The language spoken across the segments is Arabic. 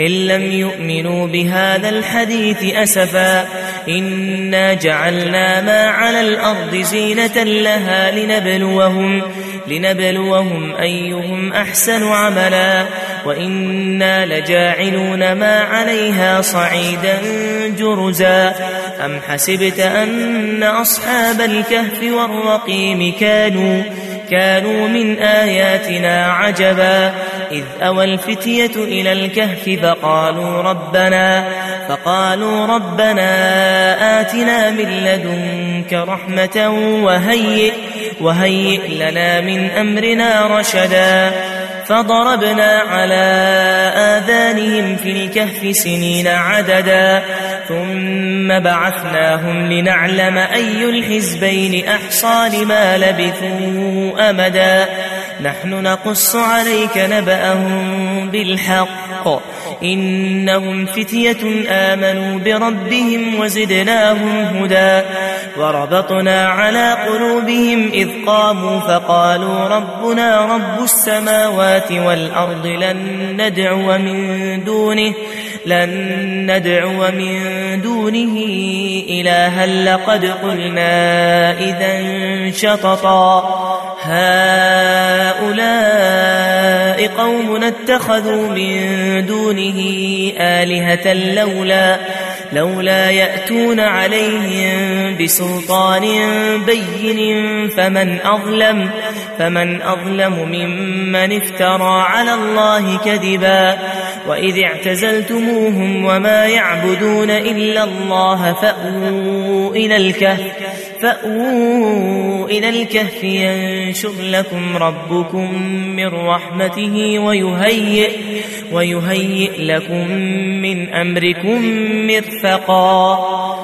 إن لم يؤمنوا بهذا الحديث أسفا. إنا جعلنا ما على الأرض زينة لها لنبلوهم لنبلوهم أيهم أحسن عملا. وإنا لجاعلون ما عليها صعيدا جرزا. أم حسبت أن أصحاب الكهف والرقيم كانوا كانوا من آياتنا عجبا. إذ أوى الفتية إلى الكهف فقالوا ربنا فقالوا ربنا آتنا من لدنك رحمة وهيئ وهيئ لنا من أمرنا رشدا. فضربنا على آذانهم في الكهف سنين عددا. ثم بعثناهم لنعلم أي الحزبين أحصى لما لبثوا أمدا. نحن نقص عليك نبأهم بالحق. إنهم فتية آمنوا بربهم وزدناهم هدى. وربطنا على قلوبهم إذ قاموا فقالوا ربنا رب السماوات والأرض لن ندعو من دونه. لن ندعو من دونه إلها لقد قلنا إذا شططا. هؤلاء قوم اتخذوا من دونه آلهة لولا لولا يأتون عليهم بسلطان بين فمن أظلم فمن أظلم ممن افترى على الله كذبا. وإذ اعتزلتموهم وما يعبدون إلا الله فأووا إلى الكهف فأووا إلى الكهف ينشر لكم ربكم من رحمته ويهيئ ويهيئ لكم من أمركم مرفقا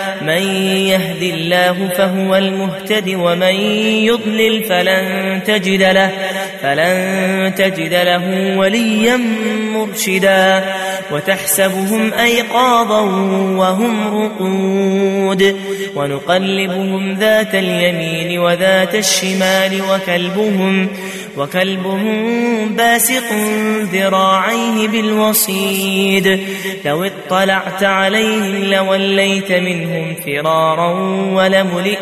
من يهد الله فهو المهتد ومن يضلل فلن تجد له فلن تجد له وليا مرشدا. وتحسبهم أيقاظا وهم رقود. ونقلبهم ذات اليمين وذات الشمال وكلبهم وكلبهم باسق ذراعيه بالوصيد. لو اطلعت عليهم لوليت منهم فرارا ولملئت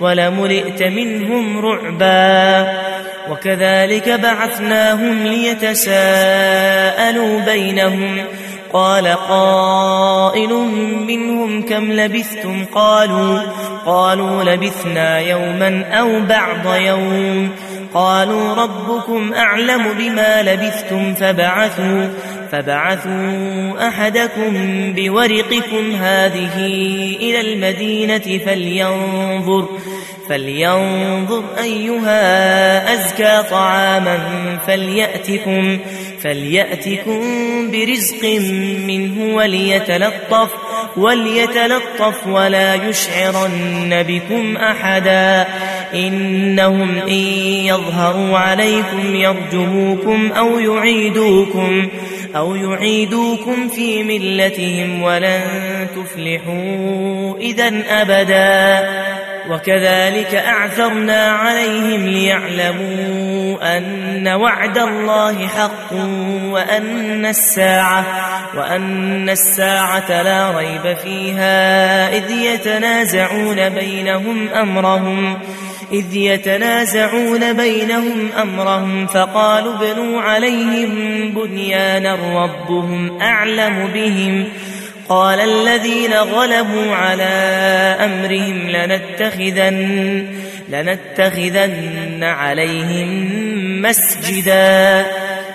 ولملئت منهم رعبا. وكذلك بعثناهم ليتساءلوا بينهم. قال قائل منهم كم لبثتم؟ قالوا قالوا لبثنا يوما أو بعض يوم. قالوا ربكم أعلم بما لبثتم فبعثوا فبعثوا أحدكم بورقكم هذه إلى المدينة فلينظر فلينظر أيها أزكى طعاما فليأتكم فليأتكم برزق منه وليتلطف وليتلطف ولا يشعرن بكم أحدا. إنهم إن يظهروا عليكم يرجموكم أو يعيدوكم أو يعيدوكم في ملتهم ولن تفلحوا إذا أبدا وكذلك أعثرنا عليهم ليعلموا أن وعد الله حق وأن الساعة وأن الساعة لا ريب فيها إذ يتنازعون بينهم أمرهم إذ يتنازعون بينهم أمرهم فقالوا بنوا عليهم بنيانا ربهم أعلم بهم. قال الذين غلبوا على أمرهم لنتخذن, لنتخذن عليهم مسجداً.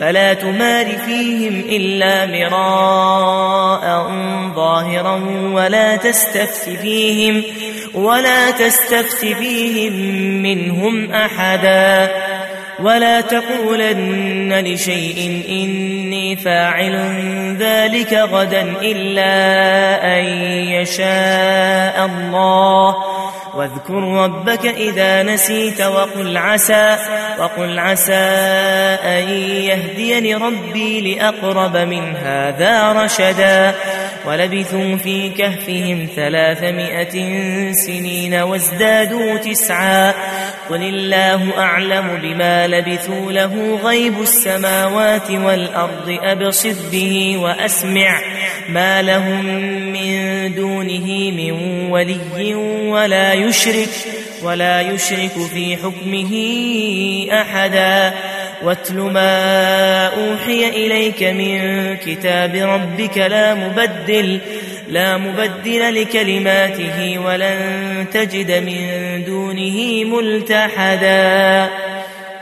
فلا تمار فيهم إلا مراء ظاهرا ولا تستفت فيهم ولا تستفت فيهم منهم أحدا. ولا تقولن لشيء إني فاعل ذلك غدا إلا أن يشاء الله. واذكر ربك إذا نسيت وقل عسى وقل عسى أن يهديني ربي لأقرب من هذا رشدا. ولبثوا في كهفهم ثلاثمائة سنين وازدادوا تسعا. قل الله أعلم بما لبثوا له غيب السماوات والأرض أبصر به وأسمع. ما لهم من دونه من ولي ولا يشرك ولا يشرك في حكمه أحدا. واتل ما أوحي إليك من كتاب ربك لا مبدل. لا مبدل لكلماته ولن تجد من دونه ملتحدا.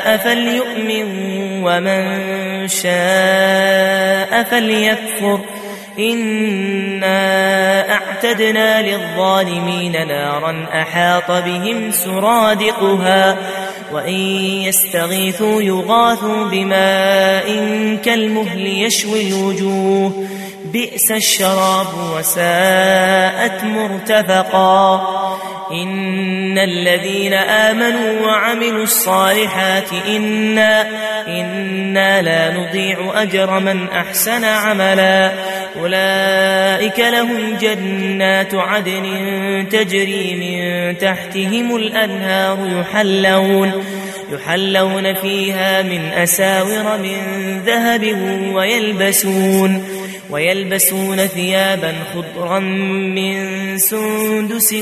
فليؤمن ومن شاء فليكفر إنا أعتدنا للظالمين نارا أحاط بهم سرادقها وإن يستغيثوا يغاثوا بماء كالمهل يشوي الوجوه بئس الشراب وساءت مرتفقا. إن الذين آمنوا وعملوا الصالحات إنا, إنا لا نضيع أجر من أحسن عملا. أولئك لهم جنات عدن تجري من تحتهم الأنهار يحلون يحلون فيها من أساور من ذهب ويلبسون. ويلبسون ثيابا خضرا من سندس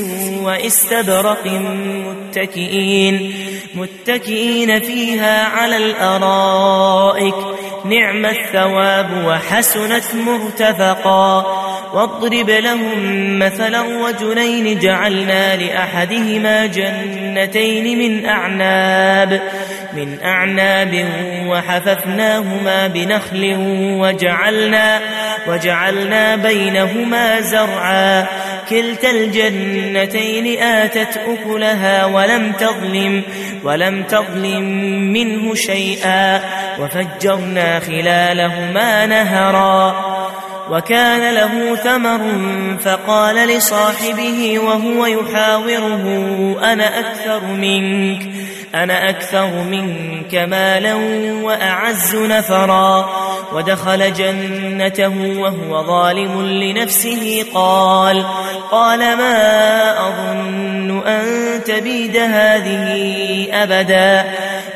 واستبرق متكئين متكئين فيها على الأرائك. نعم الثواب وحسنت مرتفقا. واضرب لهم مثلا رجلين جعلنا لأحدهما جنتين من أعناب. من أعناب وحففناهما بنخل وجعلنا وجعلنا بينهما زرعا. كلتا الجنتين آتت أكلها ولم تظلم ولم تظلم منه شيئا. وفجرنا خلالهما نهرا. وكان له ثمر فقال لصاحبه وهو يحاوره أنا أكثر منك. أنا أكثر منك مالا وأعز نفرا. ودخل جنته وهو ظالم لنفسه. قال قال ما أظن أن تبيد هذه أبدا.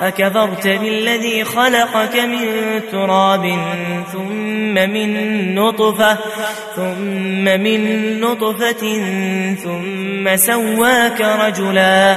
أكفرت بالذي خلقك من تراب ثم من نطفة ثم من نطفة ثم سواك رجلا.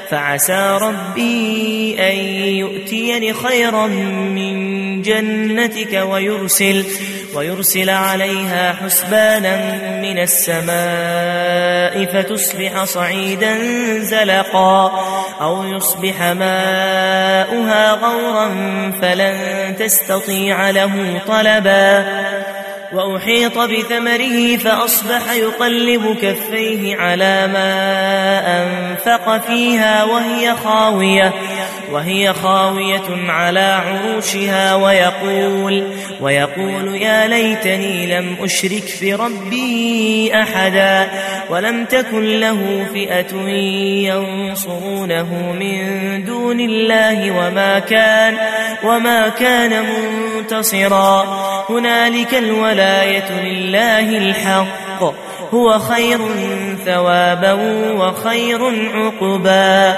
فعسى ربي أن يؤتيني خيرا من جنتك ويرسل ويرسل عليها حسبانا من السماء فتصبح صعيدا زلقا أو يصبح ماؤها غورا فلن تستطيع له طلبا. وأحيط بثمره فأصبح يقلب كفيه على ما أنفق فيها وهي خاوية. وهي خاوية على عروشها ويقول ويقول يا ليتني لم أشرك بربي أحدا ولم تكن له فئة ينصرونه من دون الله وما كان وما كان منتصرا. هنالك الولاية لله الحق هو خير ثوابا وخير عقبا.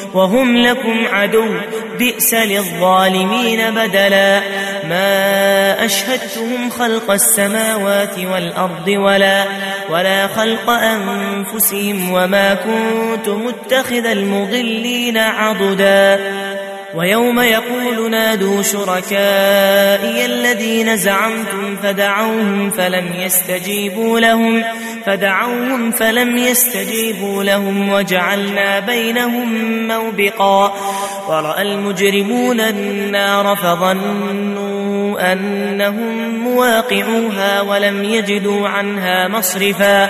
وهم لكم عدو بئس للظالمين بدلا. ما أشهدتهم خلق السماوات والأرض ولا ولا خلق أنفسهم وما كنت متخذ المضلين عضدا. ويوم يقول نادوا شركائي الذين زعمتم فدعوهم فلم يستجيبوا لهم فدعوهم فلم يستجيبوا لهم وجعلنا بينهم موبقا. ورأى المجرمون النار فظنوا أنهم مواقعوها ولم يجدوا عنها مصرفا.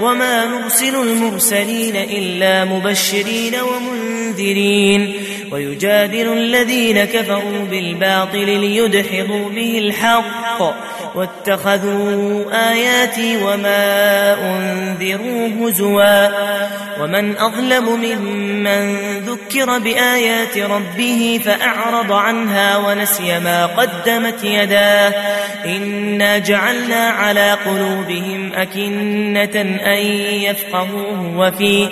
وما نرسل المرسلين إلا مبشرين ومنذرين. ويجادل الذين كفروا بالباطل ليدحضوا به الحق. واتخذوا آياتي وما أنذروا هزوا. ومن أظلم ممن ذكر بآيات ربه فأعرض عنها ونسي ما قدمت يداه. إنا جعلنا على قلوبهم أكنة أن يفقهوه وفي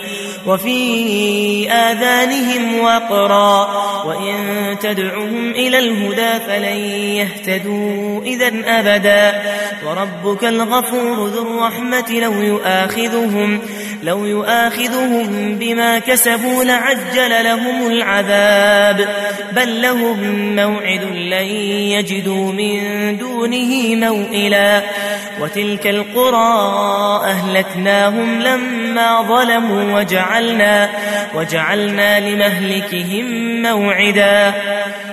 وفي آذانهم وقرا وإن تدعهم إلى الهدى فلن يهتدوا إذا أبدا وربك الغفور ذو الرحمة لو يؤاخذهم لو يؤاخذهم بما كسبوا لعجل لهم العذاب بل لهم موعد لن يجدوا من دونه موئلا وتلك القرى أهلكناهم لما ظلموا وجعلنا, وجعلنا لمهلكهم موعدا.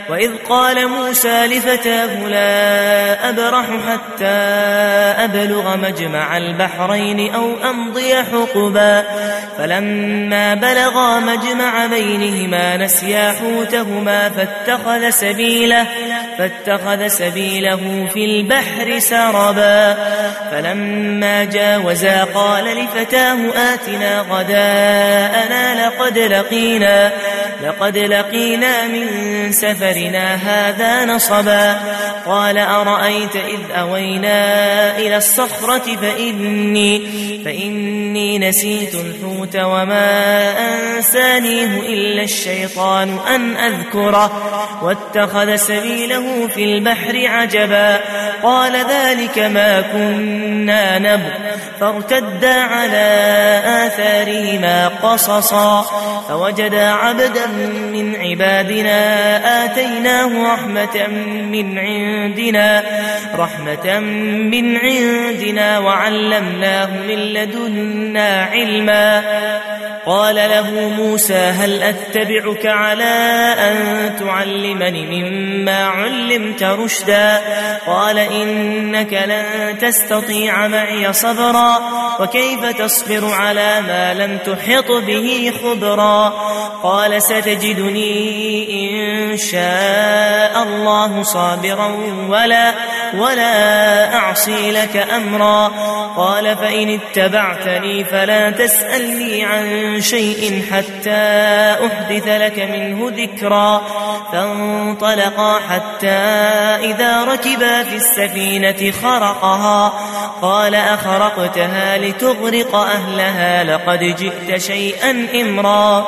وإذ قال موسى لفتاه لا أبرح حتى أبلغ مجمع البحرين أو أمضي حقبا. فلما بلغا مجمع بينهما نسيا حوتهما فاتخذ سبيله فاتخذ سبيله في البحر سربا. فلما جاوزا قال لفتاه آتنا غداءنا لقد لقينا لقد لقينا من سفرنا هذا نصبا قال أرأيت إذ أوينا إلى الصخرة فإني, فإني نسيت الحوت وما أنسانيه إلا الشيطان أن أذكره واتخذ سبيله في البحر عجبا قال ذلك ما كنا نبغ فارتدا على آثارهما قصصا فوجدا عبدا من عبادنا آتيناه رحمة من عندنا رحمة من عندنا وعلمناه من لدنا علما. قال له موسى هل أتبعك على أن تعلمني مما علمت رشدا؟ قال إنك لن تستطيع معي صبرا وكيف تصبر على ما لم تحط به خبرا؟ قال ستجدني إن شاء الله صابرا ولا ولا أعصي لك أمرا. قال فإن اتبعتني فلا تسألني عن شيء حتى أحدث لك منه ذكرا فانطلقا حتى إذا ركبا في السفينة خرقها. قال أخرقتها لتغرق أهلها لقد جئت شيئا إمرا.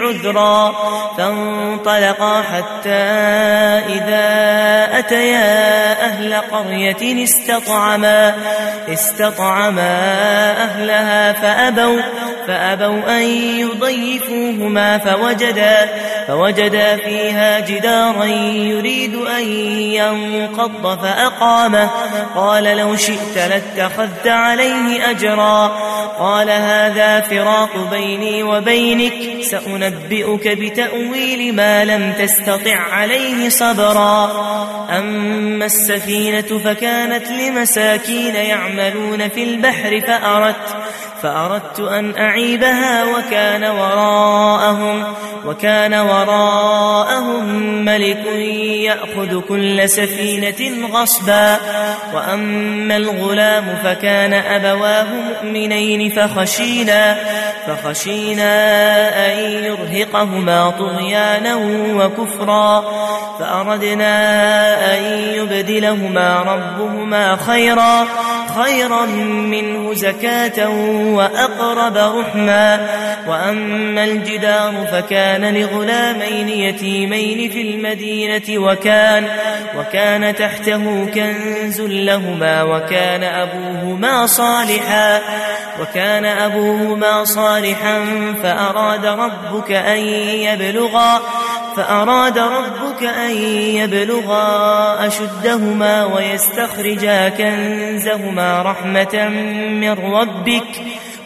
عذرا فانطلقا حتى إذا أتيا أهل قرية استطعما استطعما أهلها فأبوا فأبوا أن يضيفوهما فوجدا فوجدا فيها جدارا يريد أن ينقض فأقامه قال لو شئت لاتخذت عليه أجرا قال هذا فراق بيني وبينك سأنبئك بتأويل ما لم تستطع عليه صبرا. أما السفينة فكانت لمساكين يعملون في البحر فأردت فأردت أن أعيبها وكان وراءهم وكان وراءهم ملك يأخذ كل سفينة غصبا. وأما الغلام فكان أبواه مؤمنين فخشينا فخشينا أن يرهقهما طغيانا وكفرا. فأردنا أن يبدلهما ربهما خيرا خيرا منه زكاة وأقرب رحما. وأما الجدار فكان لغلامين يتيمين في المدينة وكان وكان تحته كنز لهما وكان أبوهما صالحا وكان أبوهما صالحا فأراد ربك أن يبلغا فأراد ربك أن يبلغا أشدهما ويستخرجا كنزهما رحمة من ربك.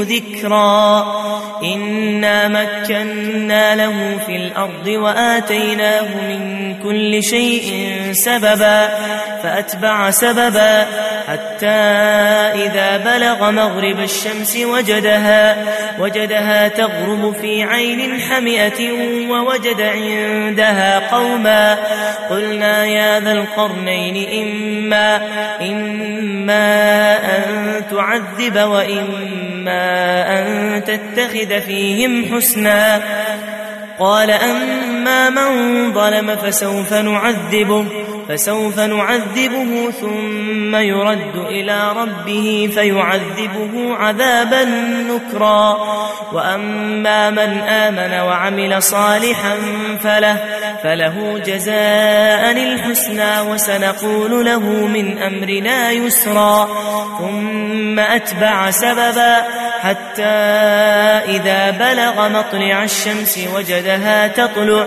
ذكرا. إنا مكنا له في الأرض وآتيناه من كل شيء سببا فأتبع سببا حتى إذا بلغ مغرب الشمس وجدها وجدها تغرب في عين حمئة ووجد عندها قوما. قلنا يا ذا القرنين إما إما أن تعذب وإما أن تتخذ فيهم حسنا. قال أما من ظلم فسوف نعذبه. فسوف نعذبه ثم يرد إلى ربه فيعذبه عذابا نكرا. وأما من آمن وعمل صالحا فله فله جزاء الحسنى وسنقول له من أمرنا يسرا. ثم أتبع سببا حتى إذا بلغ مطلع الشمس وجدها تطلع.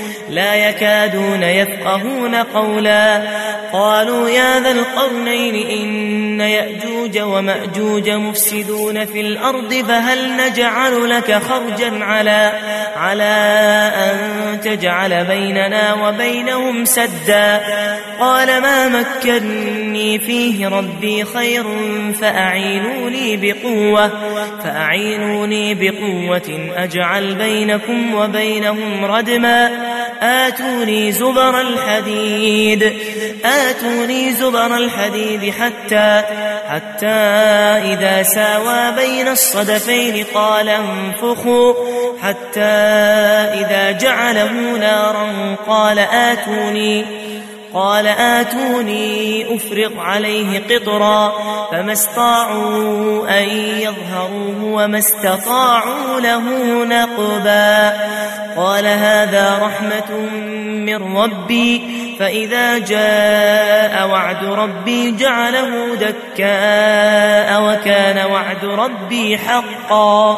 لا يكادون يفقهون قولا. قالوا يا ذا القرنين إن يأجوج ومأجوج مفسدون في الأرض فهل نجعل لك خرجا على على أن تجعل بيننا وبينهم سدا؟ قال ما مكني فيه ربي خير فأعينوني بقوة فأعينوني بقوة أجعل بينكم وبينهم ردما. آتوني زبر الحديد. آتوني زبر الحديد حتى حتى إذا ساوى بين الصدفين قال انفخوا. حتى إذا جعله نارا قال آتوني قال آتوني أفرغ عليه قطرا فما استطاعوا أن يظهروه وما استطاعوا له نقبا قال هذا رحمة من ربي فإذا جاء وعد ربي جعله دكاء وكان وعد ربي حقا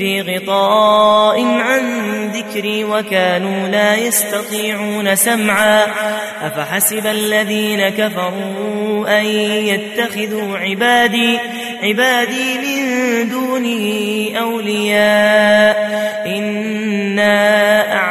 في غطاء عن ذكري وكانوا لا يستطيعون سمعا. أفحسب الذين كفروا أن يتخذوا عبادي عبادي من دونه أولياء. إنا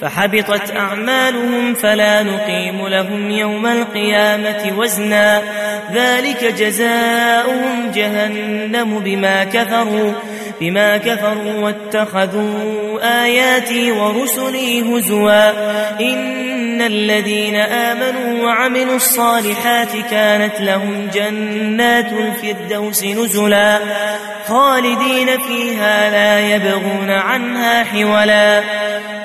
فحبطت أعمالهم فلا نقيم لهم يوم القيامة وزنا. ذلك جزاؤهم جهنم بما كفروا بما كفروا واتخذوا آياتي ورسلي هزوا. إن الذين آمنوا وعملوا الصالحات كانت لهم جنات الفردوس نزلا. خالدين فيها لا يبغون عنها حولا.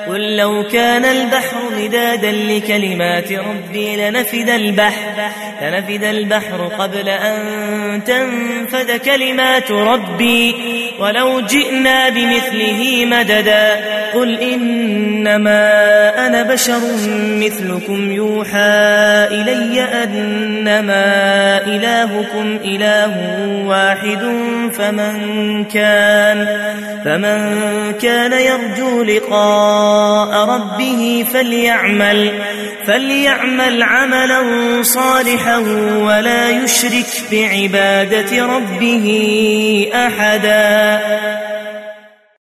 قل لو كان البحر مدادا لكلمات ربي لنفد البحر لنفد البحر قبل أن تنفد كلمات ربي. ولو جئنا بمثله مددا قل إنما أنا بشر مثلكم يوحى إلي أنما إلهكم إله واحد فمن كان فمن كان يرجو ربه فليعمل فليعمل عملا صالحا ولا يشرك بعبادة ربه أحدا.